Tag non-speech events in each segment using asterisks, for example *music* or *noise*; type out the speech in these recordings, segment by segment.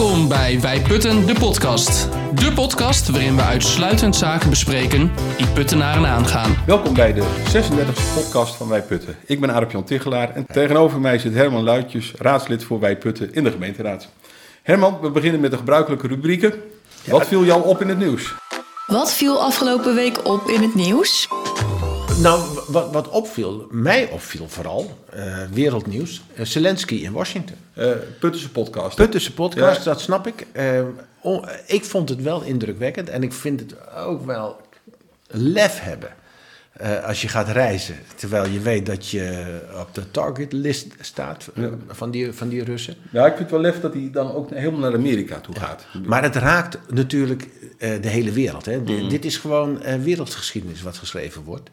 Welkom bij Wij Putten, de podcast. De podcast waarin we uitsluitend zaken bespreken die puttenaren aangaan. Welkom bij de 36e podcast van Wij Putten. Ik ben Arp-Jan Tichelaar en tegenover mij zit Herman Luitjes, raadslid voor Wij Putten in de gemeenteraad. Herman, we beginnen met de gebruikelijke rubrieken. Wat viel jou op in het nieuws? Wat viel afgelopen week op in het nieuws? Nou, wat, wat opviel, mij opviel vooral, eh, wereldnieuws, eh, Zelensky in Washington. Eh Puttense podcast. Puttense podcast, Ja. dat snap ik. Ik vond het wel indrukwekkend en ik vind het ook wel lef hebben. als je gaat reizen, terwijl je weet dat je op de targetlist staat eh, van, die, van die Russen. Ja, ik vind het wel lef dat hij dan ook helemaal naar Amerika toe gaat. Maar het raakt natuurlijk de hele wereld. Hè. D- Dit is gewoon wereldgeschiedenis wat geschreven wordt.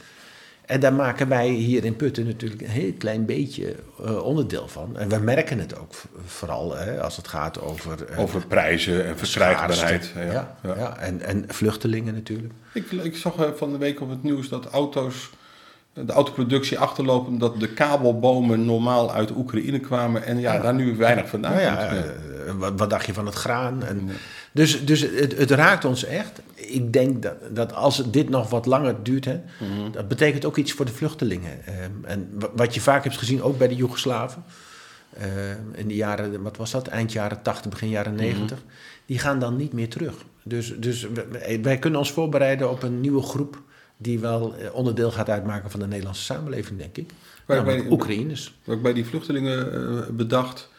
En daar maken wij hier in Putten natuurlijk een heel klein beetje eh, onderdeel van. En we merken het ook vooral hè, als het gaat over... eh, Over prijzen en verkrijgbaarheid. schaarste. Ja, ja, En, en vluchtelingen natuurlijk. Ik, ik zag eh, van de week op het nieuws dat auto's, de autoproductie achterlopen omdat de kabelbomen normaal uit Oekraïne kwamen en ja, daar nu weinig vandaan Nou komt. ja, Ja. wat, wat dacht je van het graan? En, Dus, dus het, het raakt ons echt. Ik denk dat, dat als dit nog wat langer duurt, hè, Mhm. dat betekent ook iets voor de vluchtelingen. Ehm, en wa- wat je vaak hebt gezien, ook bij de Joegoslaven, ehm, in de jaren, wat was dat, eind jaren 80, begin jaren Mhm. 90, die gaan dan niet meer terug. Dus, dus we- wij kunnen ons voorbereiden op een nieuwe groep die wel eh, onderdeel gaat uitmaken van de Nederlandse samenleving, denk ik. Waar bij- Oekraïners. Wat ik bij die vluchtelingen eh, bedacht,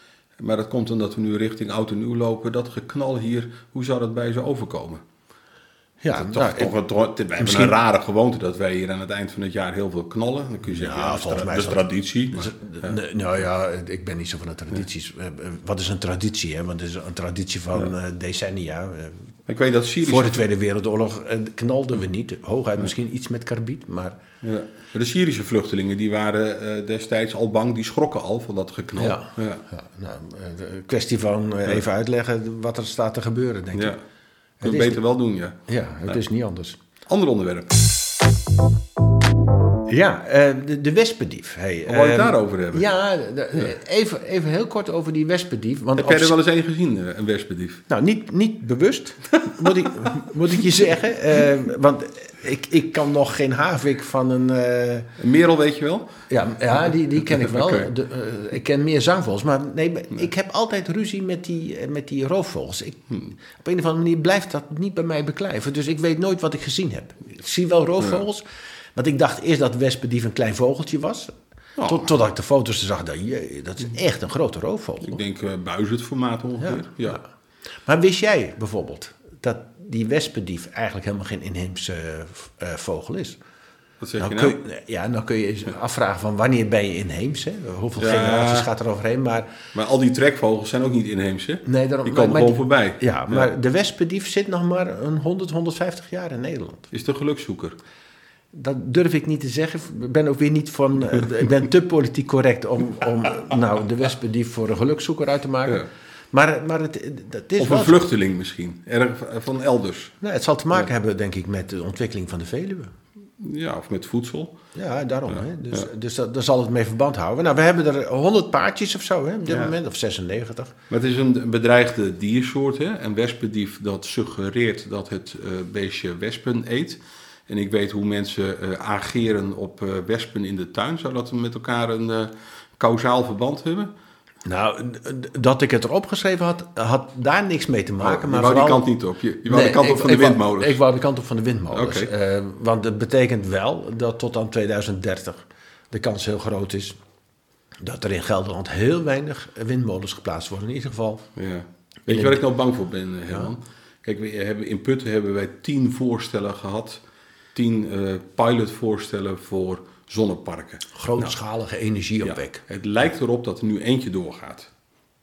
maar dat komt omdat we nu richting oud en nieuw lopen, dat geknal hier, hoe zou dat bij ze overkomen? Ja, toch, nou, toch, toch, we hebben misschien- een rare gewoonte dat wij hier aan het eind van het jaar heel veel knallen. Dan kun je zeggen, Ja, volgens mij is dat- traditie. Dus, maar- eh, nou ja, ik ben niet zo van de tradities. Eh, eh, Wat is een traditie? Hè? Want het is een traditie van decennia. Ik weet dat Syrische, Voor de Tweede Wereldoorlog eh, knalden we niet. Hooguit misschien iets met karbiet, maar... ja, de Syrische vluchtelingen die waren eh, destijds al bang, die schrokken al van dat geknal. Ja. Ja. Ja, nou, eh, kwestie van even uitleggen wat er staat te gebeuren, denk Ja. ik. Kun je Het is- beter wel doen, ja. Ja, het is niet anders. Ander onderwerp. Ja, eh, de, de wespendief. Hey, Wou je het eh, daarover hebben? Ja, even, even heel kort over die wespendief. Want Heb jij er wel eens een gezien, eh, een wespendief? Nou, niet, niet bewust, *laughs* moet ik, moet ik je zeggen. Eh, want ik, ik kan nog geen havik van een... eh, Een merel weet je wel? ja, ja die, die ken ik wel. *laughs* De, ik ken meer zangvogels. Maar nee, ik heb altijd ruzie met die, met die roofvogels. Ik, Op een of andere manier blijft dat niet bij mij beklijven. Dus ik weet nooit wat ik gezien heb. Ik zie wel roofvogels. Want ik dacht eerst dat wespendief een klein vogeltje was. Oh. Tot, totdat ik de foto's zag. Dat, jee, dat is echt een grote roofvogel. Ik denk uh, buizendformaat ongeveer. Ja. Ja. Maar wist jij bijvoorbeeld dat die wespendief eigenlijk helemaal geen inheemse eh, vogel is? Wat zeg Nou je kun nou? je, ja, dan kun je eens afvragen van wanneer ben je inheems? Hè? Hoeveel Ja. generaties gaat er overheen? Maar, Maar al die trekvogels zijn ook niet inheems, hè? nee, daarom, Die komen maar- gewoon voorbij. Ja, maar de wespendief zit nog maar een 100, 150 jaar in Nederland. Is de gelukzoeker. Dat durf ik niet te zeggen. Ik ben ook weer niet van. eh, *laughs* ik ben te politiek correct om, om nou, de wespendief voor een gelukzoeker uit te maken. Ja. Maar, maar het, het is Of wel. een vluchteling misschien. Erg van elders. Nou, het zal te maken hebben, denk ik, met de ontwikkeling van de Veluwe. Ja, of met voedsel. Ja, daarom. Ja, Hè? Dus, ja. dus dat, daar zal het mee verband houden. Nou, we hebben er 100 paardjes of zo hè, op dit Ja. moment, of 96. Maar het is een bedreigde diersoort, hè? En wespendief dat suggereert dat het eh, beestje wespen eet. En ik weet hoe mensen eh, ageren op eh, wespen in de tuin. Zou dat met elkaar een eh kausaal verband hebben? Nou, dat ik het erop geschreven had, had daar niks mee te maken. Oh, je maar wou die kant niet op. Je, je wou Nee, de kant ik- op van de wou- windmolens. Ik wou de kant op van de windmolens. Want het betekent wel dat tot aan 2030 de kans heel groot is dat er in Gelderland heel weinig windmolens geplaatst worden. In ieder geval. Ja. Weet je waar ik nou bang voor ben, Herman? Kijk, we hebben, in Putten hebben wij tien voorstellen gehad. Tien eh, pilotvoorstellen voor zonneparken. Grootschalige Ja, energieopwek. het lijkt erop dat er nu eentje doorgaat.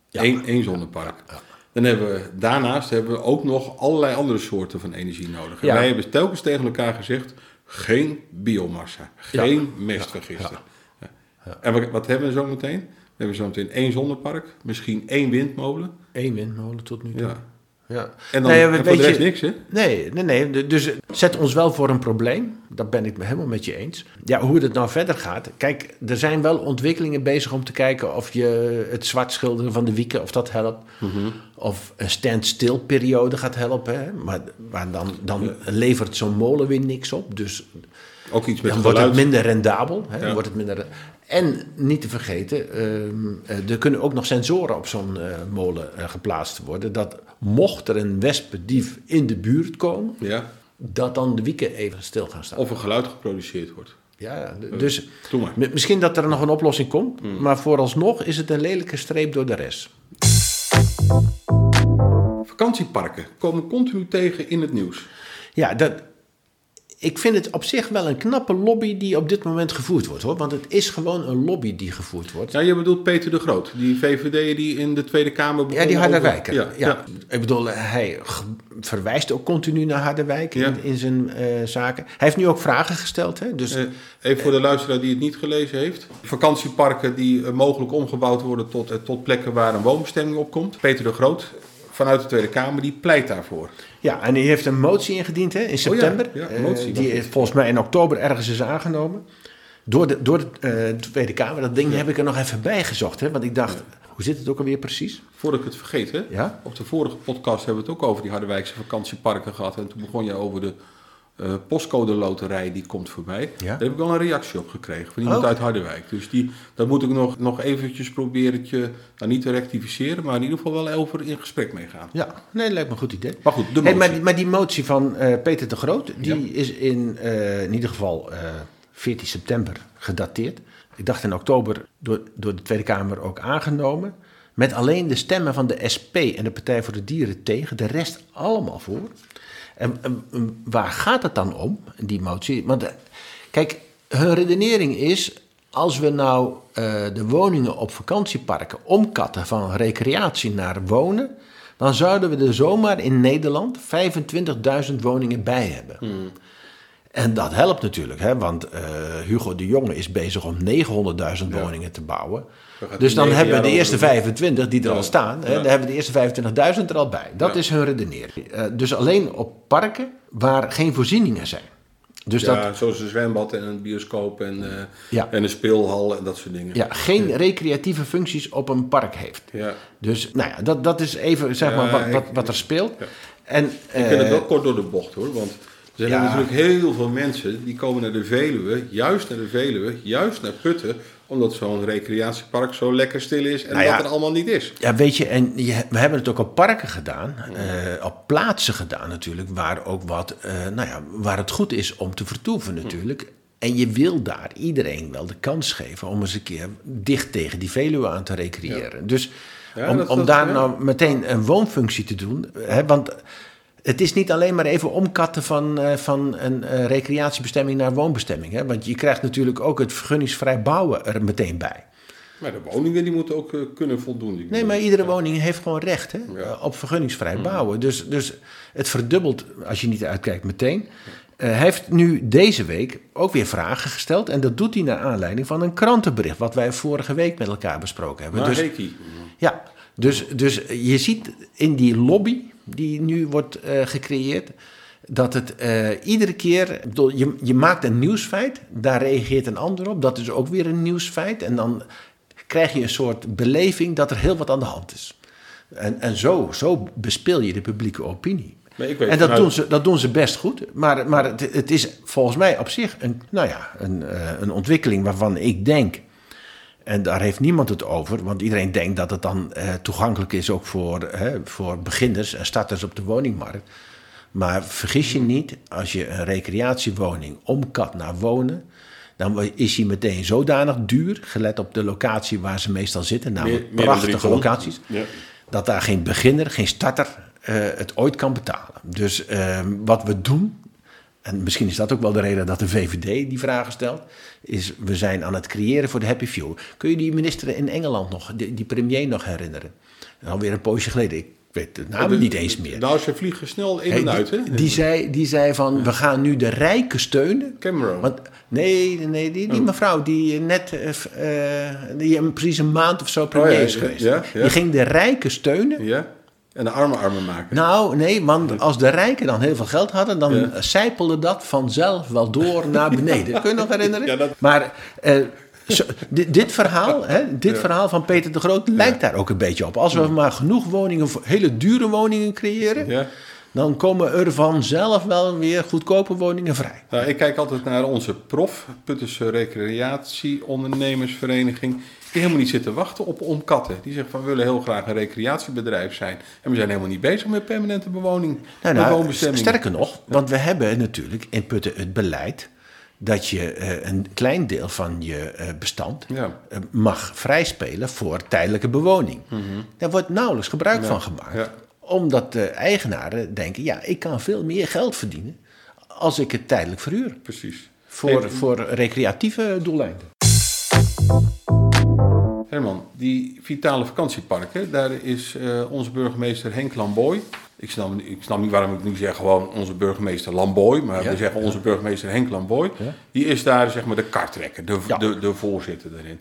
Ja. Eén, één zonnepark. Dan hebben we, daarnaast hebben we ook nog allerlei andere soorten van energie nodig. En wij hebben telkens tegen elkaar gezegd, geen biomassa, geen mestvergister. Ja. En wat, wat hebben we zo meteen? We hebben zo meteen één zonnepark, misschien één windmolen. Eén windmolen tot nu toe. Ja. Ja. En dan Nee, weet je- niks, hè? Nee, nee, nee. Dus zet ons wel voor een probleem. Dat ben ik me helemaal met je eens. Ja, hoe het nou verder gaat. Kijk, er zijn wel ontwikkelingen bezig om te kijken of je het zwart schilderen van de wieken, of dat helpt. Of een standstill periode gaat helpen. Hè? Maar, maar dan, dan levert zo'n molen weer niks op. Dus Ook iets met dan het wordt het minder rendabel. Hè? Ja. Wordt het minder, en niet te vergeten, ehm, eh, er kunnen ook nog sensoren op zo'n eh, molen eh, geplaatst worden. Dat mocht er een wespendief in de buurt komen, Ja. dat dan de wieken even stil gaan staan. Of een geluid geproduceerd wordt. Ja, dus misschien dat er nog een oplossing komt, maar vooralsnog is het een lelijke streep door de rest. Vakantieparken komen continu tegen in het nieuws. Ja, dat, ik vind het op zich wel een knappe lobby die op dit moment gevoerd wordt hoor. Want het is gewoon een lobby die gevoerd wordt. Ja, je bedoelt Peter de Groot, die VVD die in de Tweede Kamer Ja, die Harderwijker. Ja, Ja, ja. Ik bedoel, hij g- verwijst ook continu naar Harderwijk Ja. in, in zijn eh, zaken. Hij heeft nu ook vragen gesteld. Hè? Dus, Eh, even voor de luisteraar die het niet gelezen heeft. Vakantieparken die eh, mogelijk omgebouwd worden tot, eh, tot plekken waar een woonbestemming op komt. Peter de Groot vanuit de Tweede Kamer, die pleit daarvoor. ja, en hij heeft een motie ingediend hè, in september. Oh ja, eh, motie, die was het. volgens mij in oktober ergens is aangenomen. Door de, door de eh, Tweede Kamer. Dat ding heb ik er nog even bij gezocht. Hè? Want ik dacht, hoe zit het ook alweer precies? Voordat ik het vergeet, hè? Ja? op de vorige podcast hebben we het ook over die Harderwijkse vakantieparken gehad. En toen begon je over de eh, postcode loterij die komt voorbij. Ja. Daar heb ik wel een reactie op gekregen van iemand Oh. uit Harderwijk. Dus die, dat moet ik nog, nog eventjes proberen, te, nou, niet te rectificeren, maar in ieder geval wel over in gesprek mee gaan. Ja, nee, dat lijkt me een goed idee. Maar goed, de Hey, maar, die- maar die motie van eh, Peter de Groot, die Ja. is in, eh, in ieder geval eh 14 september gedateerd. Ik dacht in oktober door, door de Tweede Kamer ook aangenomen. Met alleen de stemmen van de SP en de Partij voor de Dieren tegen, de rest allemaal voor. En, waar gaat het dan om, die motie? Want eh, kijk, hun redenering is, als we nou eh, de woningen op vakantieparken omkatten van recreatie naar wonen, dan zouden we er zomaar in Nederland 25.000 woningen bij hebben. En dat helpt natuurlijk, hè, want eh, Hugo de Jonge is bezig om 900.000 woningen te bouwen. Dus dan hebben we de eerste over- 25 die er Ja. al staan, hè, Ja. dan hebben we de eerste 25.000 er al bij. Dat Ja. is hun redenering. Eh, dus alleen op parken waar geen voorzieningen zijn. Dus dat, ja, zoals een zwembad en een bioscoop en, eh, Ja. en een speelhal en dat soort dingen. ja, geen recreatieve functies op een park heeft. Ja. Dus nou ja, dat, dat is even zeg maar wat, wat, er speelt. En, Ik vind het eh, wel kort door de bocht hoor, want er zijn natuurlijk heel veel mensen die komen naar de Veluwe, juist naar de Veluwe, juist naar Putten, omdat zo'n recreatiepark zo lekker stil is en Nou ja. dat er allemaal niet is. Ja, weet je, en je, we hebben het ook op parken gedaan, eh, op plaatsen gedaan natuurlijk, waar ook wat, eh, nou ja, waar het goed is om te vertoeven natuurlijk. En je wil daar iedereen wel de kans geven om eens een keer dicht tegen die Veluwe aan te recreëren. Dus om, dat- om dat- daar nou meteen een woonfunctie te doen, hè, want het is niet alleen maar even omkatten van, eh, van een eh, recreatiebestemming naar woonbestemming. Hè, want je krijgt natuurlijk ook het vergunningsvrij bouwen er meteen bij. Maar de woningen die moeten ook eh, kunnen voldoen. Die- Nee, maar iedere woning heeft gewoon recht hè, Ja. op vergunningsvrij bouwen. Dus, dus het verdubbelt, als je niet uitkijkt, meteen. Hij heeft nu deze week ook weer vragen gesteld. En dat doet hij naar aanleiding van een krantenbericht... wat wij vorige week met elkaar besproken hebben. Maar dus, Heki, ja, dus, dus je ziet in die lobby die nu wordt eh, gecreëerd... dat het eh, iedere keer... bedoel, je, je maakt een nieuwsfeit, daar reageert een ander op. Dat is ook weer een nieuwsfeit. En dan krijg je een soort beleving dat er heel wat aan de hand is. En, en zo, zo bespeel je de publieke opinie. Maar ik weet En dat vanuit- doen, ze, dat doen ze best goed. Maar, maar het, het is volgens mij op zich een, nou ja, een, eh, een ontwikkeling waarvan ik denk... En daar heeft niemand het over, want iedereen denkt dat het dan eh, toegankelijk is ook voor, hè, voor beginners en starters op de woningmarkt. Maar vergis je niet, als je een recreatiewoning omkat naar wonen, dan is die meteen zodanig duur, gelet op de locatie waar ze meestal zitten, namelijk Meer- prachtige locaties, Ja. dat daar geen beginner, geen starter eh, het ooit kan betalen. Dus ehm, wat we doen, en misschien is dat ook wel de reden dat de VVD die vragen stelt, is we zijn aan het creëren voor de happy few. Kun je die minister in Engeland nog, die, die premier nog herinneren? Alweer een poosje geleden, ik weet de naam de- niet eens meer. Nou, ze vliegen snel in Hey, en uit, hè? die, die, zei, die zei van, we gaan nu de rijken steunen. Cameron. Want, nee, nee die, die mevrouw die net eh, die precies een maand of zo premier Oh ja, is geweest. ja, ja. Die ging de rijken steunen Ja? En de armen armer maken. Nou, nee, want als de rijken dan heel veel geld hadden, dan Ja. zijpelde dat vanzelf wel door naar beneden. *laughs* Kun je nog herinneren? Ja, dat- Maar eh, zo, dit, dit verhaal, hè, dit Ja. verhaal van Peter de Groot lijkt daar ook een beetje op. Als we maar genoeg woningen, hele dure woningen creëren, dan komen er vanzelf wel weer goedkope woningen vrij. Nou, ik kijk altijd naar onze prof, Puttense Recreatieondernemersvereniging. Die helemaal niet zitten wachten op omkatten. Die zeggen van we willen heel graag een recreatiebedrijf zijn. En we zijn helemaal niet bezig met permanente bewoning. Nou, nou, woonbestemming. sterker nog, want we hebben natuurlijk in Putten het beleid dat je eh, een klein deel van je eh, bestand Ja. eh, mag vrijspelen voor tijdelijke bewoning. Daar wordt nauwelijks gebruik van gemaakt. Mhm. ja. Omdat de eigenaren denken, ja, ik kan veel meer geld verdienen als ik het tijdelijk verhuur. Precies. Voor, voor recreatieve doeleinden. Herman, die vitale vakantieparken, daar is eh, onze burgemeester Henk Lamboy. Ik snap, ik snap niet waarom ik nu zeg gewoon onze burgemeester Lamboy, maar Ja, we zeggen onze burgemeester Henk Lamboy. Ja. Die is daar zeg maar de kartrekker, de, de, de voorzitter daarin.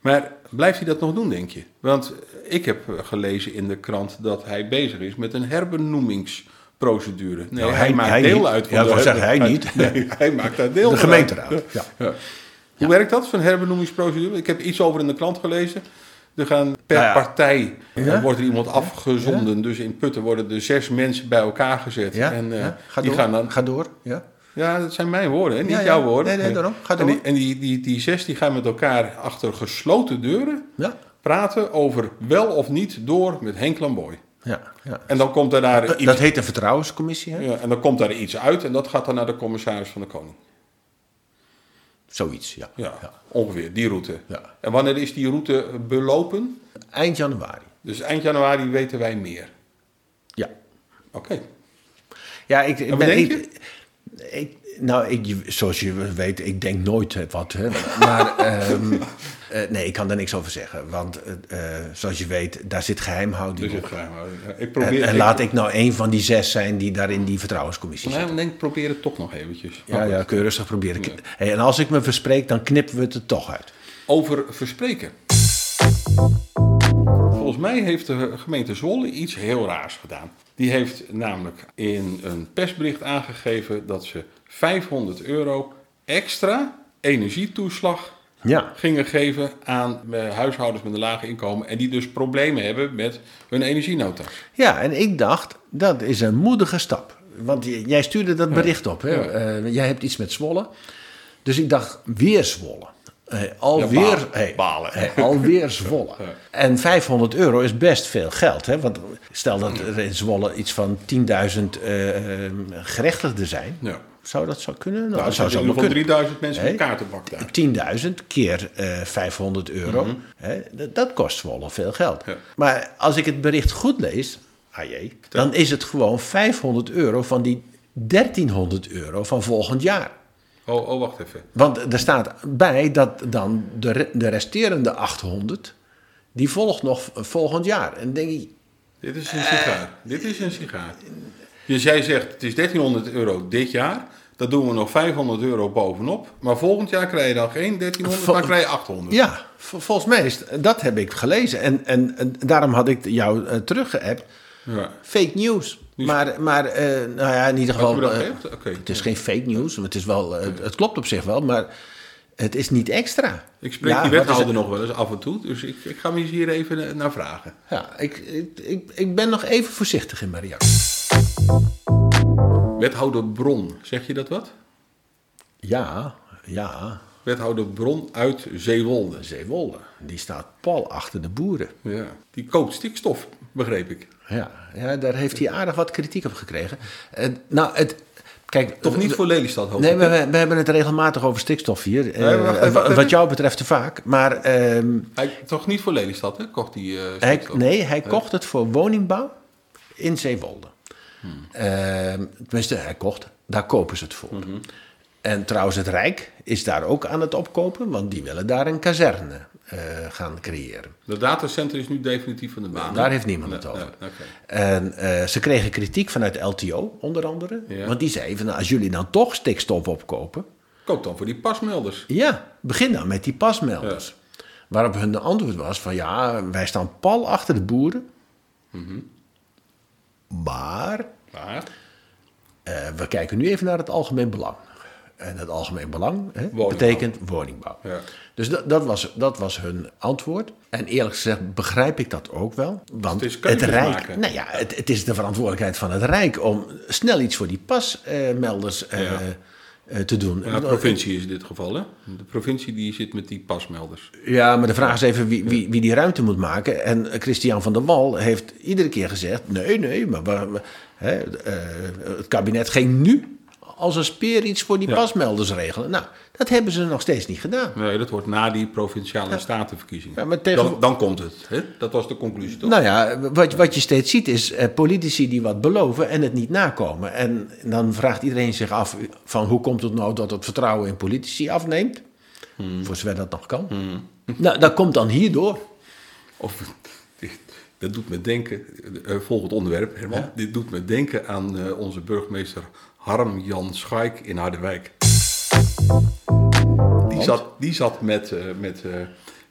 Maar blijft hij dat nog doen, denk je? Want ik heb gelezen in de krant dat hij bezig is met een herbenoemingsprocedure. Nee, Nou, hij, hij- maakt hij deel niet. uit van Ja, de zeggen, hij niet. *laughs* Nee, hij maakt daar deel De van gemeenteraad, uit. ja. Ja. Hoe werkt dat, zo'n herbenoemingsprocedure? Ik heb iets over in de krant gelezen. Er gaan per Nou ja. partij Ja. er wordt er iemand afgezonden. Dus in Putten worden er zes mensen bij elkaar gezet. Ja, en eh, ga die door. gaan dan. Ga door. Ja. Ja, dat zijn mijn woorden, hè? niet jouw woorden. Nee, nee, daarom. Ga En, die, door. en die, die, die zes die gaan met elkaar achter gesloten deuren praten over wel of niet door met Henk Lamboy. Ja. Ja. En dan komt er daar iets, Dat heet een vertrouwenscommissie, hè? ja, en dan komt daar iets uit en dat gaat dan naar de commissaris van de Koning. Zoiets, ja. Ja, Ja. ongeveer, die route. Ja. En wanneer is die route belopen? Eind januari. Dus eind januari weten wij meer. Ja. Oké. Ja, ik, ik ben. denk ik, ik- nou, ik, zoals je weet, ik denk nooit wat. Hè. Maar *laughs* ehm, eh, nee, ik kan daar niks over zeggen. Want eh, eh, zoals je weet, daar zit geheimhouding Dus op. geheimhouding. Ja, Ik En, probeer, en laat ik nou een van die zes zijn die daar in die vertrouwenscommissie zit. Nee, ik denk, probeer het toch nog eventjes. Ja, ja, kun je rustig proberen. Hey, en als ik me verspreek, dan knippen we het er toch uit. Over verspreken. Volgens mij heeft de gemeente Zwolle iets heel raars gedaan. Die heeft namelijk in een persbericht aangegeven dat ze 500 euro extra energietoeslag Ja. gingen geven aan eh, huishoudens met een laag inkomen. En die dus problemen hebben met hun energienota. Ja, en ik dacht, dat is een moedige stap. Want jij stuurde dat bericht op. Hè? Ja. Eh, jij hebt iets met Zwolle. Dus ik dacht, weer Zwolle. Eh, alweer, Ja, balen. hey, Balen. hey, alweer Zwolle. *laughs* Ja. En 500 euro is best veel geld. Hè? Want stel dat er in Zwolle iets van 10.000 eh, eh, gerechtigden zijn. Ja. Zou dat zo kunnen? Nou, Nou, dat zou zo kunnen. 3000 mensen Hey. met kaartenbak daar. 10.000 keer eh 500 euro. Mhm. Dat, dat kost Zwolle veel geld. Maar als ik het bericht goed lees, ah jee, dan is het gewoon 500 euro van die 1300 euro van volgend jaar. Oh, oh, wacht even. Want er staat bij dat dan de, de resterende 800, die volgt nog volgend jaar. En dan denk ik, Dit is een sigaar. Dit is een sigaar. Dus jij zegt, het is 1300 euro dit jaar. Dat doen we nog 500 euro bovenop. Maar volgend jaar krijg je dan geen 1300, Vol- maar krijg je 800. ja, volgens mij is dat heb ik gelezen. En, en, en daarom had ik jou uh, teruggeappt. Ja. Fake news. Dus- Maar, maar eh, nou ja, in ieder geval. eh. Het is geen fake news, maar het, is wel, eh, het klopt op zich wel, maar het is niet extra. Ik spreek Ja, die wethouder het? nog wel eens af en toe. Dus ik, ik ga me hier even naar vragen. Ja, ik, ik, ik, ik ben nog even voorzichtig in mijn reactie. Wethouder Bron, zeg je dat wat? Ja, ja, Wethouder Bron uit Zeewolde. Zeewolde, die staat pal achter de boeren. Ja. Die koopt stikstof, begreep ik. Ja, ja daar heeft hij aardig wat kritiek op gekregen. Eh, nou, het, kijk, Toch niet voor Lelystad, hoop Nee, ik, we, we hebben het regelmatig over stikstof hier. Eh, Nee, wacht wacht wat jou betreft te vaak. Maar ehm, Hij, toch niet voor Lelystad, hè? Kocht die hij, stikstof. nee, hij kocht het voor woningbouw in Zeewolde. Hmm. Ehm, tenminste, hij kocht. Daar kopen ze het voor. Mhm. En trouwens, het Rijk is daar ook aan het opkopen, want die willen daar een kazerne eh, gaan creëren. De datacenter is nu definitief van de baan. Daar heeft niemand het over. En eh, ze kregen kritiek vanuit LTO, onder andere. Ja. Want die zei van, nou, als jullie dan toch stikstof opkopen... Koop dan voor die pasmelders. Ja, begin dan met die pasmelders. Waarop hun antwoord was van, ja, wij staan pal achter de boeren. Mhm. Maar Maar, eh, we kijken nu even naar het algemeen belang. En het algemeen belang hè, Woningbouw. betekent woningbouw. ja. Dus dat, dat, was, dat was hun antwoord. En eerlijk gezegd begrijp ik dat ook wel. Want Het is het, Rijk, maken. nou ja, het, het is de verantwoordelijkheid van het Rijk om snel iets voor die pasmelders eh, Ja. eh, te doen. Ja, de provincie is in dit geval, hè? De provincie die zit met die pasmelders. Ja, maar de vraag is even wie, wie, wie die ruimte moet maken. En Christian van der Wal heeft iedere keer gezegd: nee, nee, maar hè, eh, het kabinet ging nu als een speer iets voor die Ja. pasmelders regelen. Nou, dat hebben ze nog steeds niet gedaan. Nee, dat wordt na die provinciale statenverkiezingen. Ja, maar tegen- dan, dan komt het. Hè? Dat was de conclusie, toch? Nou ja, wat, wat je steeds ziet is eh, politici die wat beloven en het niet nakomen. En dan vraagt iedereen zich af van hoe komt het nou dat het vertrouwen in politici afneemt? Voor zover dat nog kan. Nou, dat komt dan hierdoor. Of, dat doet me denken, eh, volgend onderwerp, Herman. Dit doet me denken aan eh, onze burgemeester Harm-Jan Schaik in Harderwijk. Die zat, die zat met, eh, met eh,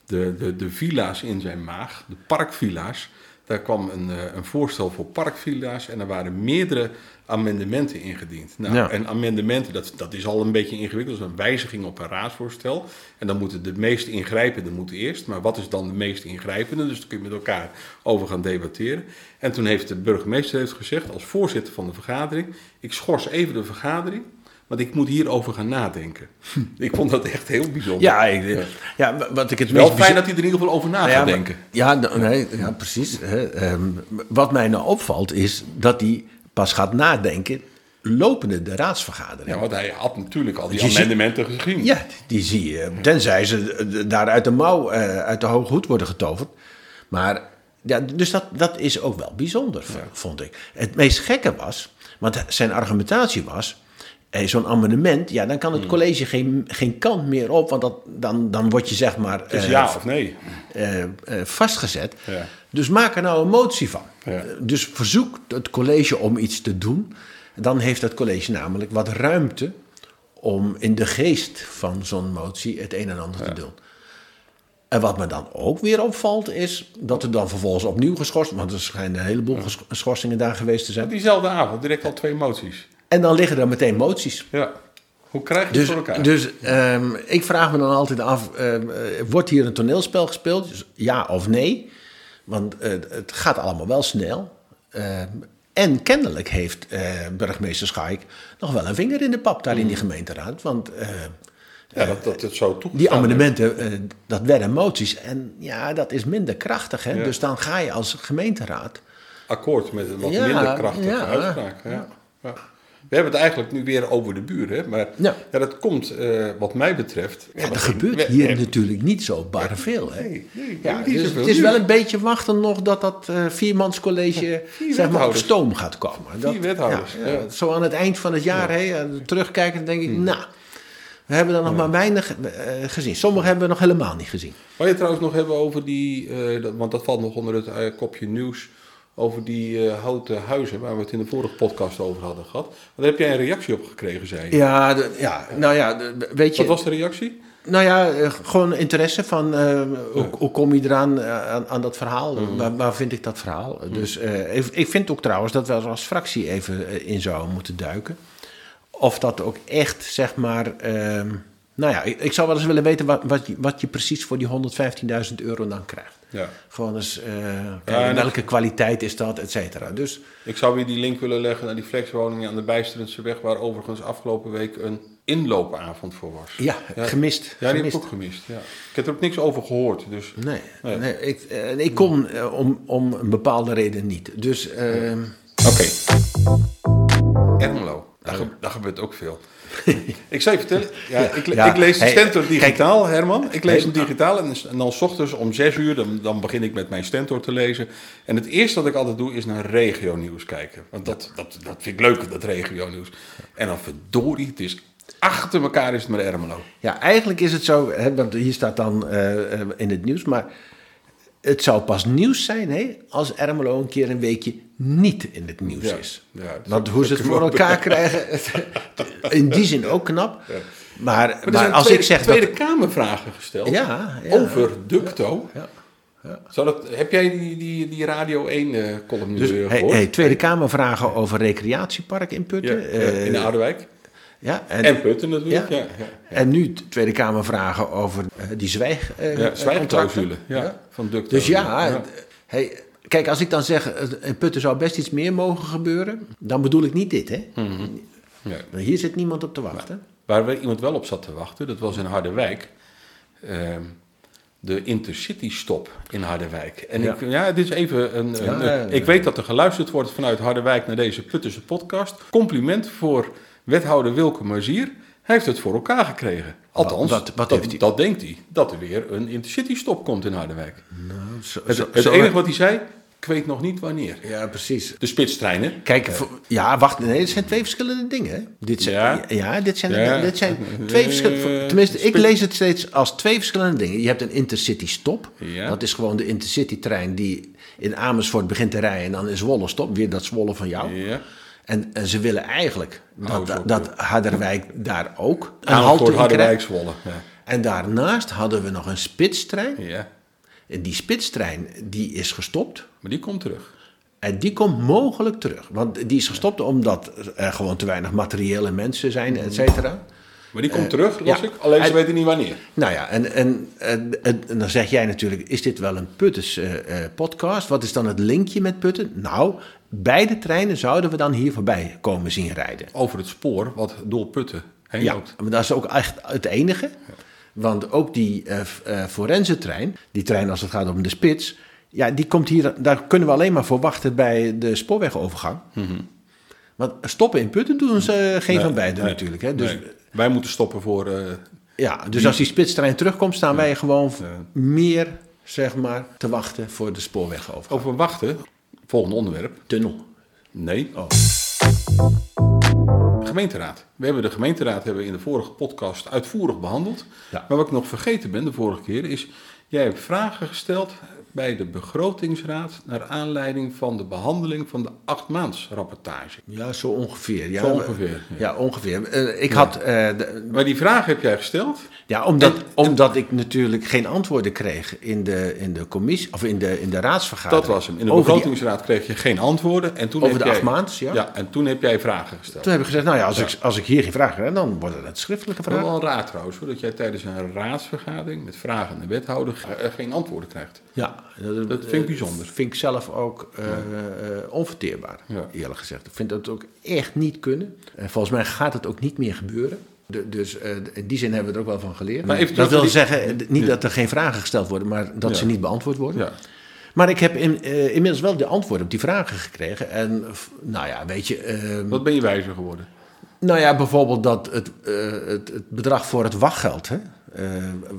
de, de, de villa's in zijn maag, de parkvilla's. Daar kwam een, eh, een voorstel voor parkvilla's en er waren meerdere amendementen ingediend. Nou, Ja. En amendementen, dat, dat is al een beetje ingewikkeld. Dat is een wijziging op een raadsvoorstel. En dan moeten de meest ingrijpende moeten eerst. Maar wat is dan de meest ingrijpende? Dus daar kun je met elkaar over gaan debatteren. En toen heeft de burgemeester heeft gezegd, als voorzitter van de vergadering... ik schors even de vergadering, want ik moet hierover gaan nadenken. ik vond dat echt heel bijzonder. Ja, ik, ja. wat ik het Wel fijn dat hij er in ieder geval over na Nou gaat ja, denken. Ja, nee, ja precies. Hè. Ehm, wat mij nou opvalt is dat hij pas gaat nadenken lopende de raadsvergadering. Ja, want hij had natuurlijk al die Je amendementen gezien. Ja, die zie je. Tenzij ze daar uit de mouw, eh, uit de hoge hoed worden getoverd. Maar, ja, dus dat, dat is ook wel bijzonder, vond ik. Het meest gekke was, want zijn argumentatie was... eh, Zo'n amendement, ja, dan kan Hmm. het college geen, geen kant meer op, want dat, dan, dan word je zeg maar eh, ja of nee. eh, eh, vastgezet. Ja. Dus maak er nou een motie van. Ja. Dus verzoek het college om iets te doen. Dan heeft het college namelijk wat ruimte om in de geest van zo'n motie het een en ander te doen. En wat me dan ook weer opvalt is dat er dan vervolgens opnieuw geschorst, want er schijnen een heleboel schorsingen daar geweest te zijn. Diezelfde avond, direct al twee moties. En dan liggen er meteen moties. Ja. Hoe krijg je het Dus, voor elkaar? dus ehm, ik vraag me dan altijd af, ehm, eh, wordt hier een toneelspel gespeeld? Dus ja of nee? Want eh, het gaat allemaal wel snel. Ehm, en kennelijk heeft eh, burgemeester Schaik nog wel een vinger in de pap daar Mm. in die gemeenteraad. Want ja, dat, dat het zo toegestaan die amendementen, dat werden moties. En ja, dat is minder krachtig. Hè? Ja. Dus dan ga je als gemeenteraad... akkoord met een wat Ja, minder krachtige ja. uitspraak. Ja. We hebben het eigenlijk nu weer over de buren, maar Ja. ja. dat komt eh, wat mij betreft... Ja, er gebeurt hier we- natuurlijk niet zo bar veel. Hè? Nee, nee, Ja, dus het is wel een beetje wachten nog dat dat eh viermanscollege vier zeg maar, op stoom gaat komen. Dat, Vier wethouders, Ja, Zo aan het eind van het jaar, hè, terugkijken, dan denk ik, nou, we hebben er nog maar weinig eh, gezien. Sommigen hebben we nog helemaal niet gezien. Wou je het trouwens nog hebben over die, dat, want dat valt nog onder het kopje nieuws, over die eh, houten huizen waar we het in de vorige podcast over hadden gehad. Daar heb jij een reactie op gekregen, zei je. Ja, de- ja nou ja, de- weet je... Wat was de reactie? Nou ja, eh, gewoon interesse van eh, hoe, hoe kom je eraan aan, aan dat verhaal? Waar, waar vind ik dat verhaal? Dus eh, ik, ik vind ook trouwens dat we als fractie even in zouden moeten duiken. Of dat ook echt, zeg maar. ehm, nou ja, ik, ik zou wel eens willen weten wat, wat, je, wat je precies voor die 115.000 euro dan krijgt. Ja. Gewoon eens, eh, kijken en welke kwaliteit is dat, et cetera. Dus Ik zou weer die link willen leggen naar die flexwoningen aan de Bijsterendse weg, waar overigens afgelopen week een inloopavond voor was. ja, gemist. Ja, die heb ik ook gemist. Ja. Ik heb er ook niks over gehoord. Dus Nee, Nee. nee. ik, eh, ik kon eh, om, om een bepaalde reden niet. Dus ehm, Oké. Ermelo. Daar, ge- daar gebeurt ook veel. *laughs* ik zou je vertellen, ja, ik, le- Ja, ik lees de hey, Stentor kijk. digitaal, Herman. Ik lees hem digitaal en, en dan s ochtends om zes uur, dan, dan begin ik met mijn Stentor te lezen. En het eerste wat ik altijd doe, is naar regionieuws kijken. Want dat, dat, dat vind ik leuk, dat regionieuws. En dan verdorie, het is achter elkaar is het met Ermelo. Ja, eigenlijk is het zo, hè, want hier staat dan eh, eh, in het nieuws, maar het zou pas nieuws zijn hè, als Ermelo een keer een weekje niet in het nieuws Ja, is. ja, want hoe ze het voor elkaar krijgen, *laughs* in die zin ook knap. Maar, Maar maar als tweede, ik zeg Tweede dat... Kamervragen gesteld Ja, ja. over Ducto. Ja, Zou dat, heb jij die, die, die Radio 1 eh column Dus eh, hey, gehoord? hey, Tweede Kamer vragen over recreatiepark in ja, Putten. eh, in de Ouderwijk. ja, en, En Putten natuurlijk. Ja. Ja. Ja, en nu Tweede Kamer vragen over die zwijg, eh, Ja, zwijgclausule. Ja, van Ducto. Dus ja, Ja. Hey, kijk, als ik dan zeg, eh, in Putten zou best iets meer mogen gebeuren, dan bedoel ik niet dit, hè? Ja. Maar Hier zit niemand op te wachten. Waar we iemand wel op zat te wachten, dat was in Harderwijk. Ehm, de Intercity-stop in Harderwijk. En Ja. Ik, ja, dit is even een. Ja, ja. Ik weet dat er geluisterd wordt vanuit Harderwijk naar deze Puttense podcast. Compliment voor wethouder Wilke Mazier. Hij heeft het voor elkaar gekregen. Althans, Wat- wat dat, heeft hij? dat denkt hij. Dat er weer een Intercity-stop komt in Harderwijk. Nou, zo- Het, zo- het zo- enige wat hij zei, ik weet nog niet wanneer. Ja, precies. De spitstreinen. Kijk, voor- ja, wacht, nee, het zijn twee verschillende dingen. Dit zijn, ja. Ja. dit zijn, Ja. dit zijn twee Eh, verschillende. Tenminste, ik lees het steeds als twee verschillende dingen. Je hebt een intercity stop. Ja. Dat is gewoon de intercity trein die in Amersfoort begint te rijden en dan in Zwolle stop. Weer dat Zwolle van jou. Ja. En, en ze willen eigenlijk dat, eens dat, dat Harderwijk daar ook een halte in Harderwijk, krijgt. Zwolle. Ja. En daarnaast hadden we nog een spitstrein. ja, En die spitstrein die is gestopt. maar die komt terug. En die komt mogelijk terug. Want die is gestopt omdat er gewoon te weinig materiële mensen zijn, et cetera. Maar die komt terug, las ja. ik. Alleen ze En- weten niet wanneer. Nou ja, en, en, en, en- en dan zeg jij natuurlijk, is dit wel een Puttens eh, eh, podcast? Wat is dan het linkje met Putten? Nou, beide treinen zouden we dan hier voorbij komen zien rijden. Over het spoor wat door Putten heen Ja, loopt. maar dat is ook echt het enige. Want ook die eh f- eh, forense-trein, die trein als het gaat om de spits... Ja, die komt hier, daar kunnen we alleen maar voor wachten bij de spoorwegovergang. Want stoppen in Putten doen ze eh, geen van beiden Nee, natuurlijk. Hè? Dus, nee. Wij moeten stoppen voor... eh, ja, dus als die spitstrein terugkomt, staan wij gewoon meer zeg maar, te wachten voor de spoorwegovergang. over wachten. Volgende onderwerp. Tunnel. Nee. Oh. Gemeenteraad. We hebben de gemeenteraad hebben we in de vorige podcast uitvoerig behandeld. Ja. Maar wat ik nog vergeten ben de vorige keer is... Jij hebt vragen gesteld bij de begrotingsraad... naar aanleiding van de behandeling van de achtmaandsrapportage. Ja, zo ongeveer. Ja, Zo ongeveer, Ja, ja. ongeveer. Eh, ik had... eh, de- Maar die vraag heb jij gesteld. Ja, omdat, En- omdat ik natuurlijk geen antwoorden kreeg in de, in de commissie of in de, in de raadsvergadering. Dat was hem. In de over die- begrotingsraad kreeg je geen antwoorden. En toen Over heb de jij, acht maands, ja. Ja, en toen heb jij vragen gesteld. Toen heb ik gezegd, nou ja, als, Ja. Ik, als ik hier geen vragen heb, dan worden het schriftelijke vragen. wel een raad trouwens, hoor, dat jij tijdens een raadsvergadering met vragen aan de wethouder eh, geen antwoorden krijgt. Ja, dat, Dat vind ik bijzonder. vind ik zelf ook eh, eh, onverteerbaar, Ja. eerlijk gezegd. Ik vind dat ook echt niet kunnen. En volgens mij gaat het ook niet meer gebeuren. De- dus eh, in die zin hebben we er ook wel van geleerd. Maar even dat wil die- zeggen, eh, niet Ja. dat er geen vragen gesteld worden, maar dat ze niet beantwoord worden. Ja. Maar ik heb in, eh, inmiddels wel de antwoorden op die vragen gekregen. En nou ja, weet je. ehm, Wat ben je wijzer geworden? nou ja, bijvoorbeeld dat het, eh, het, het bedrag voor het wachtgeld. Hè, eh,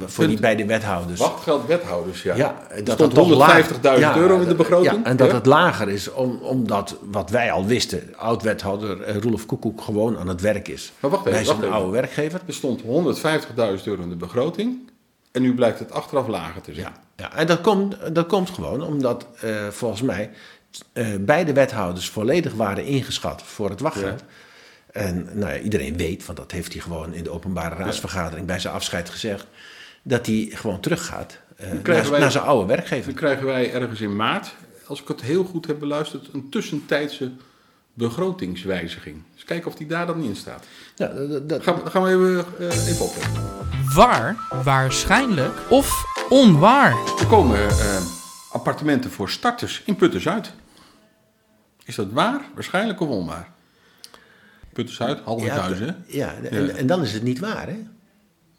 voor die beide wethouders. Wachtgeld wethouders, ja. Ja, dat dat toch laag- 150.000 Ja, euro in de begroting. Ja, en dat Ja? het lager is, om, omdat wat wij al wisten, oud-wethouder eh, Roelof Koekoek gewoon aan het werk is. Maar wacht even, zijn wacht een even. oude werkgever. Er stond 150.000 euro in de begroting. En nu blijkt het achteraf lager te zijn. Ja, ja, en dat komt, dat komt gewoon omdat eh, volgens mij eh, beide wethouders volledig waren ingeschat voor het wachtgeld. En nou ja, iedereen weet, want dat heeft hij gewoon in de openbare raadsvergadering bij zijn afscheid gezegd, dat hij gewoon teruggaat eh, krijgen naar, wij- naar zijn oude werkgever. Dan krijgen wij ergens in maart, als ik het heel goed heb beluisterd, een tussentijdse begrotingswijziging. Dus kijken of die daar dan in staat. Ja, dat, dat- Gaan, we- gaan we even, eh, even opletten. Waar, waarschijnlijk of onwaar. Er komen eh, appartementen voor starters in Putten-Zuid. Is dat waar, waarschijnlijk of onwaar? Putten-Zuid, Haldenhuizen, hè? ja, en, Ja. en dan is het niet waar, hè?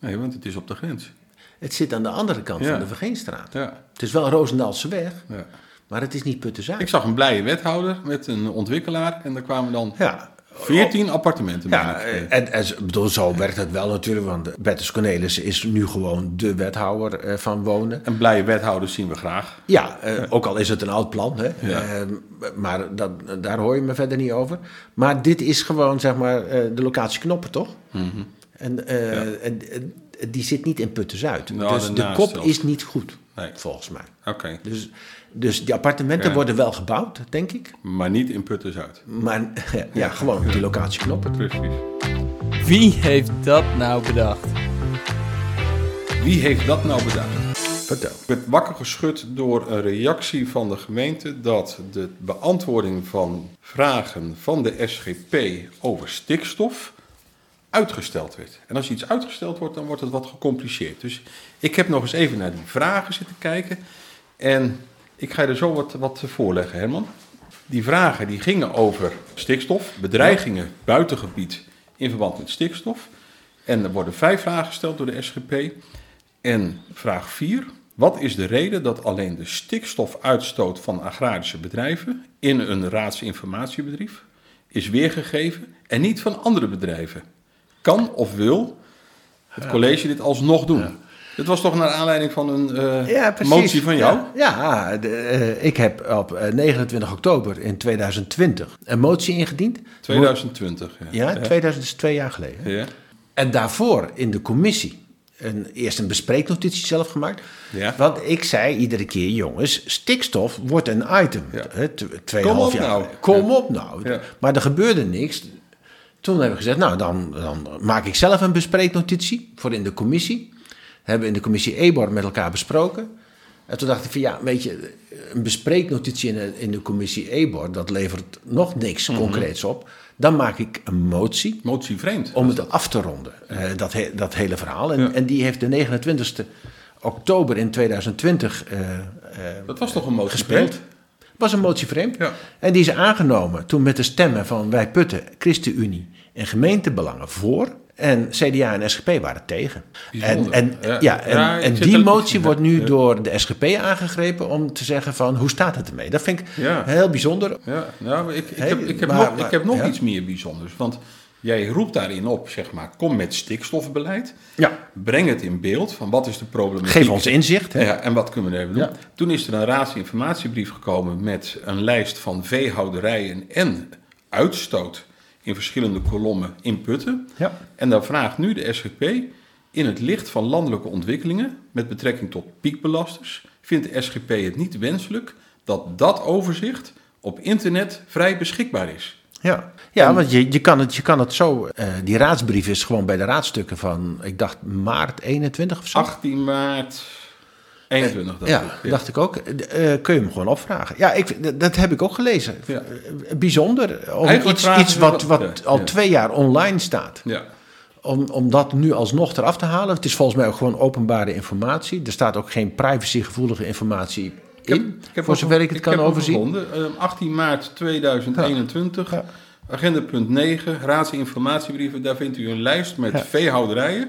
Nee, want het is op de grens. Het zit aan de andere kant van de Vergeenstraat. Ja, Het is wel Roosendaalse weg, ja. maar het is niet Putten-Zuid. Ik zag een blije wethouder met een ontwikkelaar en daar kwamen dan Ja, 14 appartementen. Ja, en, en bedoel, zo werkt het wel natuurlijk, want Bertus Cornelis is nu gewoon de wethouder eh, van wonen. En blije wethouders zien we graag. Ja, eh, ook al is het een oud plan, hè, Ja. eh, maar dat, daar hoor je me verder niet over. Maar dit is gewoon, zeg maar, eh, de locatie knoppen, toch? Mhm. En, eh, en, en die zit niet in Putten-Zuid. Nou, dus de kop zelfs. is niet goed, Nee. volgens mij. Oké, Dus, dus die appartementen Ja. worden wel gebouwd, denk ik. maar niet in Putten-Zuid. Maar *laughs* ja, gewoon op die locatie knoppen. Precies. Wie heeft dat nou bedacht? Wie heeft dat nou bedacht? Vertel. Ik werd wakker geschud door een reactie van de gemeente dat de beantwoording van vragen van de SGP over stikstof uitgesteld werd. En als iets uitgesteld wordt, dan wordt het wat gecompliceerd. Dus ik heb nog eens even naar die vragen zitten kijken. En ik ga je er zo wat, wat voorleggen, Herman. Die vragen die gingen over stikstof, bedreigingen buitengebied in verband met stikstof. En er worden vijf vragen gesteld door de SGP. En vraag 4. Wat is de reden dat alleen de stikstofuitstoot van agrarische bedrijven in een raadsinformatiebedrijf is weergegeven en niet van andere bedrijven? Kan of wil het college dit alsnog doen? Dit was toch naar aanleiding van een eh, motie van jou? Ja, ja de, eh, ik heb op eh, 29 oktober in 2020 een motie ingediend. 2020. Ja, Ja, 2000 is twee jaar geleden. Ja. En daarvoor in de commissie een, eerst een bespreeknotitie zelf gemaakt. Ja. Want ik zei iedere keer, jongens, stikstof wordt een item. Ja. Hè, tw- Kom op jaar. nou. Kom op nou. Maar er gebeurde niks. Toen hebben we gezegd, nou dan, dan maak ik zelf een bespreeknotitie voor in de commissie. Hebben we in de commissie EBOR met elkaar besproken. En toen dacht ik van ja, weet je, een bespreeknotitie in de, in de commissie EBOR, dat levert nog niks Mhm. concreets op. Dan maak ik een motie Motie vreemd. om het af te ronden, eh, dat, he- dat hele verhaal. En, Ja. en die heeft de 29 oktober in 2020 eh, eh, Dat was toch een motie gespeeld. vreemd? Was een motie vreemd. Ja. En die is aangenomen toen met de stemmen van Wij Putten, ChristenUnie en gemeentebelangen voor. En CDA en SGP waren tegen. En, Bijzonder. en, ja. Ja. en, Ja, die motie wordt nu Ja. door de SGP aangegrepen om te zeggen van hoe staat het ermee? Dat vind ik Ja. heel bijzonder. Ja, nou, ik, ik, Hey, heb, ik heb maar- nog, maar- ik heb nog iets meer bijzonders. Want jij roept daarin op, zeg maar, kom met stikstofbeleid. Ja. Breng het in beeld van wat is de problematiek. Geef ons inzicht. Hè? Ja, en wat kunnen we er even doen? Ja. Toen is er een raadsinformatiebrief gekomen met een lijst van veehouderijen en uitstoot in verschillende kolommen in putten. Ja. En dan vraagt nu de SGP, in het licht van landelijke ontwikkelingen met betrekking tot piekbelasters, vindt de SGP het niet wenselijk dat dat overzicht op internet vrij beschikbaar is. Ja, ja want je, je, kan het, je kan het zo. eh, die raadsbrief is gewoon bij de raadstukken van, ik dacht maart 21 of zo. 18 maart 21, dacht ja, ik. dacht ik ook. Eh, kun je hem gewoon opvragen? Ja, ik, dat- heb ik ook gelezen. Ja. Eh, Bijzonder. Om Eigenlijk iets, iets wat, wat- ja, al ja. twee jaar online staat. Ja. Om, om dat nu alsnog eraf te halen. Het is volgens mij ook gewoon openbare informatie. Er staat ook geen privacygevoelige informatie in. Ik heb, ik heb voor zover ik het ik kan overzien. gevonden. Eh, 18 maart 2021, Ja. Agenda punt 9, raadsinformatiebrieven. Daar vindt u een lijst met Ja. veehouderijen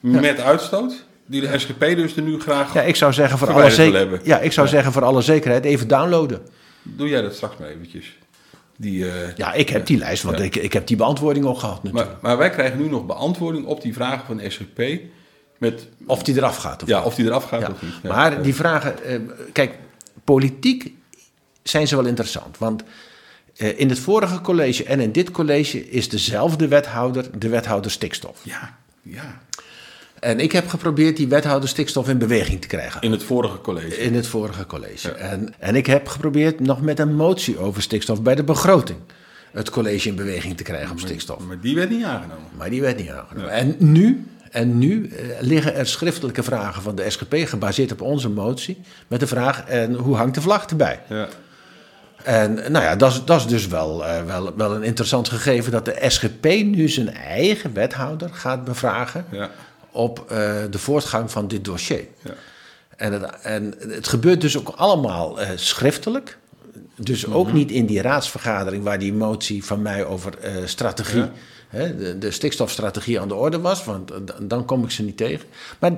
met uitstoot. Die de SGP dus er nu graag... Ja, ik zou zeggen voor alle, zeker, ja, ik zou zeggen voor alle zekerheid even downloaden. Doe jij dat straks maar eventjes. Die, eh, Ja, ik heb die lijst, want ik, ik heb die beantwoording al gehad natuurlijk. maar, maar wij krijgen nu nog beantwoording op die vragen van de SGP. Met, of die eraf gaat of ja, niet. of die eraf gaat Ja. of niet. Ja. Maar die vragen, eh, kijk, politiek zijn ze wel interessant. Want in het vorige college en in dit college is dezelfde wethouder de wethouder stikstof. Ja, ja. En ik heb geprobeerd die wethouder stikstof in beweging te krijgen. In het vorige college. In het vorige college. Ja. En, en ik heb geprobeerd nog met een motie over stikstof bij de begroting het college in beweging te krijgen op stikstof. Maar die werd niet aangenomen. Maar die werd niet aangenomen. En nu, en nu eh, liggen er schriftelijke vragen van de SGP gebaseerd op onze motie. Met de vraag, en hoe hangt de vlag erbij? Ja. En nou ja, dat is, dat is dus wel, eh, wel, wel een interessant gegeven dat de SGP nu zijn eigen wethouder gaat bevragen Ja. op eh, de voortgang van dit dossier. Ja. En het, en het gebeurt dus ook allemaal eh, schriftelijk. Dus ook niet in die raadsvergadering waar die motie van mij over strategie, Ja. hè, de, de stikstofstrategie aan de orde was, want dan kom ik ze niet tegen. Maar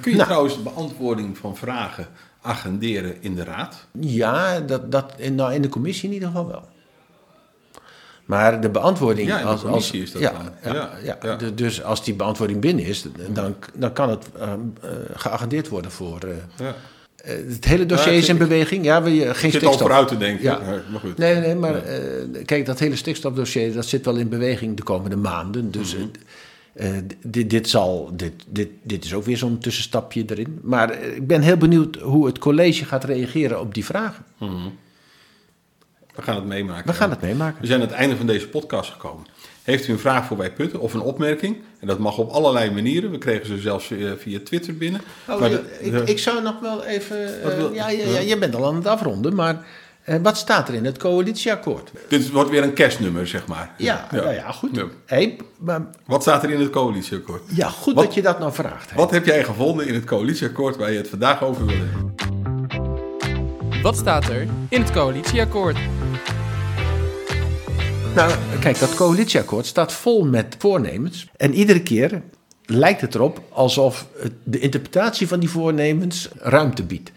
Kun je Nou. trouwens de beantwoording van vragen agenderen in de raad? ja, dat, dat in, nou, in de commissie in ieder geval wel. Maar de beantwoording. Ja, in de als, commissie als, is dat ja. Ja, Ja, ja. ja. De- dus als die beantwoording binnen is, dan, dan kan het eh, eh, geagendeerd worden voor. eh, Ja. eh, het hele dossier is in beweging. Ja, we, geen Ik zit al stikstof. vooruit te denken. Ja. Maar goed. Nee, nee, maar kijk, dat hele stikstofdossier dat zit wel in beweging de komende maanden. Dus Mhm. Eh, dit, dit, zal, dit, dit, dit is ook weer zo'n tussenstapje erin. Maar eh, ik ben heel benieuwd hoe het college gaat reageren op die vragen. Mhm. We gaan het meemaken. We gaan het meemaken. We zijn aan het einde van deze podcast gekomen. Heeft u een vraag voor Wij Putten of een opmerking? En dat mag op allerlei manieren. We kregen ze zelfs via, via Twitter binnen. Oh, Maar de- ik, ik zou nog wel even. Eh, ja, ja, ja, je bent al aan het afronden, maar eh, wat staat er in het coalitieakkoord? Dit wordt weer een kerstnummer, zeg maar. Ja, nou ja, goed. Ja. Hey, maar, Wat staat er in het coalitieakkoord? ja, goed Wat- dat je dat nou vraagt. hè. Wat heb jij gevonden in het coalitieakkoord waar je het vandaag over wil hebben? Wat staat er in het coalitieakkoord? Nou, kijk, dat coalitieakkoord staat vol met voornemens. En iedere keer lijkt het erop alsof de interpretatie van die voornemens ruimte biedt.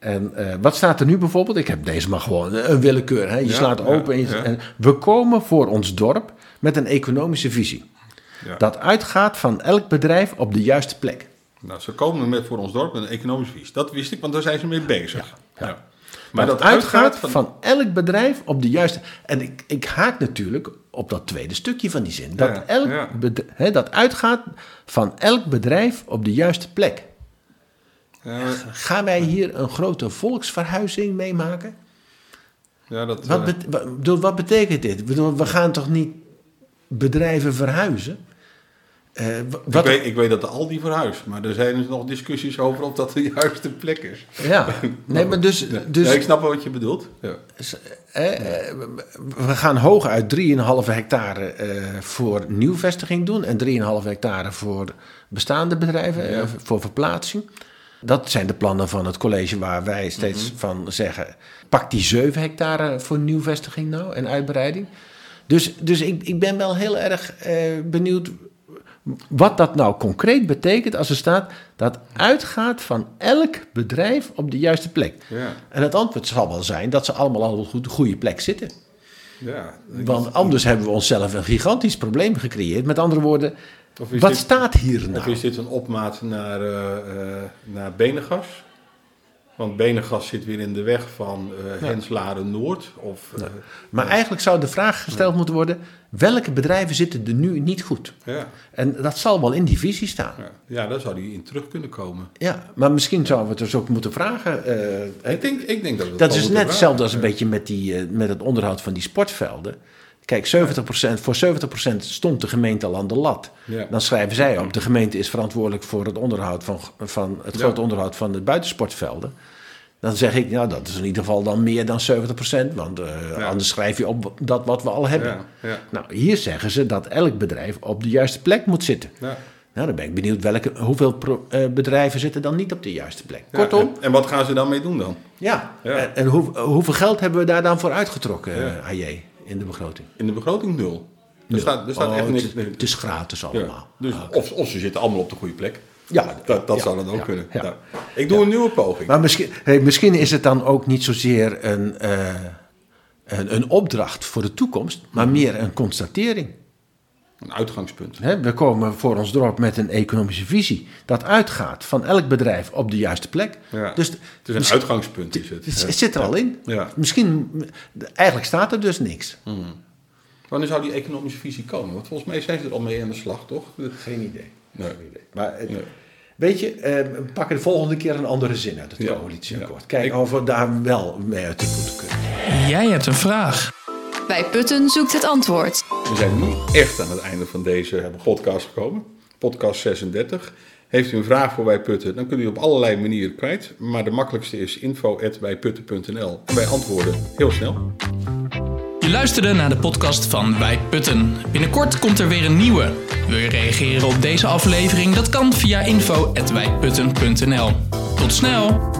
En eh, wat staat er nu bijvoorbeeld? Ik heb deze maar gewoon een willekeur. Hè? Je Ja, slaat ja, open en, je- ja. en we komen voor ons dorp met een economische visie. Dat uitgaat van elk bedrijf op de juiste plek. Nou, ze komen met voor ons dorp een economisch vies. Dat wist ik, want daar zijn ze mee bezig. Ja. Maar dat uitgaat van... elk bedrijf op de juiste. En ik, ik haak natuurlijk op dat tweede stukje van die zin. Dat, elk hè, dat uitgaat van elk bedrijf op de juiste plek. Ja, Gaan wij hier een grote volksverhuizing meemaken? ja, dat, Wat, eh, bet- wat, betekent dit? Bedoel, we gaan toch niet bedrijven verhuizen? Eh, ik, weet, ik weet dat de Aldi verhuist, maar er zijn dus nog discussies over of dat de *laughs* juiste plek is. Ja, nee, maar dus, dus ja, ik snap wel wat je bedoelt. Ja. Eh, eh, we gaan hooguit 3,5 hectare eh, voor nieuwvestiging doen en 3,5 hectare voor bestaande bedrijven, voor verplaatsing. Dat zijn de plannen van het college waar wij steeds van zeggen: pak die 7 hectare voor nieuwvestiging nou en uitbreiding. Dus, dus ik, ik ben wel heel erg eh, benieuwd wat dat nou concreet betekent als er staat dat uitgaat van elk bedrijf op de juiste plek. Ja. En het antwoord zal wel zijn dat ze allemaal al op de goede plek zitten. Ja. Want anders hebben we onszelf een gigantisch probleem gecreëerd. Met andere woorden, wat dit- staat hier Of nou? is dit een opmaat naar, eh naar Benegas? Want Benegas zit weer in de weg van eh Henslaren Noord. Of, Maar eigenlijk zou de vraag gesteld moeten worden: welke bedrijven zitten er nu niet goed? ja. En dat zal wel in die visie staan. Ja. daar zou die in terug kunnen komen. Ja, maar misschien zouden we het dus ook moeten vragen. Ik denk, ik denk dat we Dat is moeten net hetzelfde als een beetje met, die, met het onderhoud van die sportvelden. Kijk, 70%, voor 70% stond de gemeente al aan de lat. Ja. Dan schrijven zij op, de gemeente is verantwoordelijk voor het onderhoud van, van het Ja. grote onderhoud van de buitensportvelden. Dan zeg ik, nou dat is in ieder geval dan meer dan 70%, want eh, Ja. anders schrijf je op dat wat we al hebben. Nou, hier zeggen ze dat elk bedrijf op de juiste plek moet zitten. Nou, dan ben ik benieuwd welke, hoeveel pro- eh, bedrijven zitten dan niet op de juiste plek. Ja, Kortom, En, en wat gaan ze dan mee doen dan? ja. Ja. En, en hoe, hoeveel geld hebben we daar dan voor uitgetrokken, Ja. eh, AJ, in de begroting? In de begroting nul. Er staat, er staat Oh, echt niks. het, is gratis Ja. allemaal. Dus, Ah, of, of ze zitten allemaal op de goede plek. Ja, Dat, dat ja, zou dan ook ja, kunnen. ja. Nou, ik doe een nieuwe poging. Maar misschien, hey, misschien is het dan ook niet zozeer een, eh, een, een opdracht voor de toekomst, maar Mhm. meer een constatering. Een uitgangspunt. Hè, we komen voor ons dorp met een economische visie dat uitgaat van elk bedrijf op de juiste plek. Ja. Dus Het is een uitgangspunt. Is het. het zit er al in. Ja. Misschien, eigenlijk staat er dus niks. Wanneer zou die economische visie komen? Want volgens mij zijn ze er al mee aan de slag, toch? Geen idee. Nee. Maar Nee. weet je, eh, we pakken de volgende keer een andere zin uit het coalitieakkoord. Ja. Kijk Ik- of we daar wel mee uit de voeten kunnen. Jij hebt een vraag. Bij Putten zoekt het antwoord. We zijn nu echt aan het einde van deze podcast gekomen. Podcast 36. Heeft u een vraag voor Wij Putten, dan kunt u op allerlei manieren kwijt. Maar de makkelijkste is info.wijputten.nl. En wij antwoorden heel snel. Je luisterde naar de podcast van Wij Putten. Binnenkort komt er weer een nieuwe. Wil je reageren op deze aflevering? Dat kan via info.wijputten.nl. Tot snel!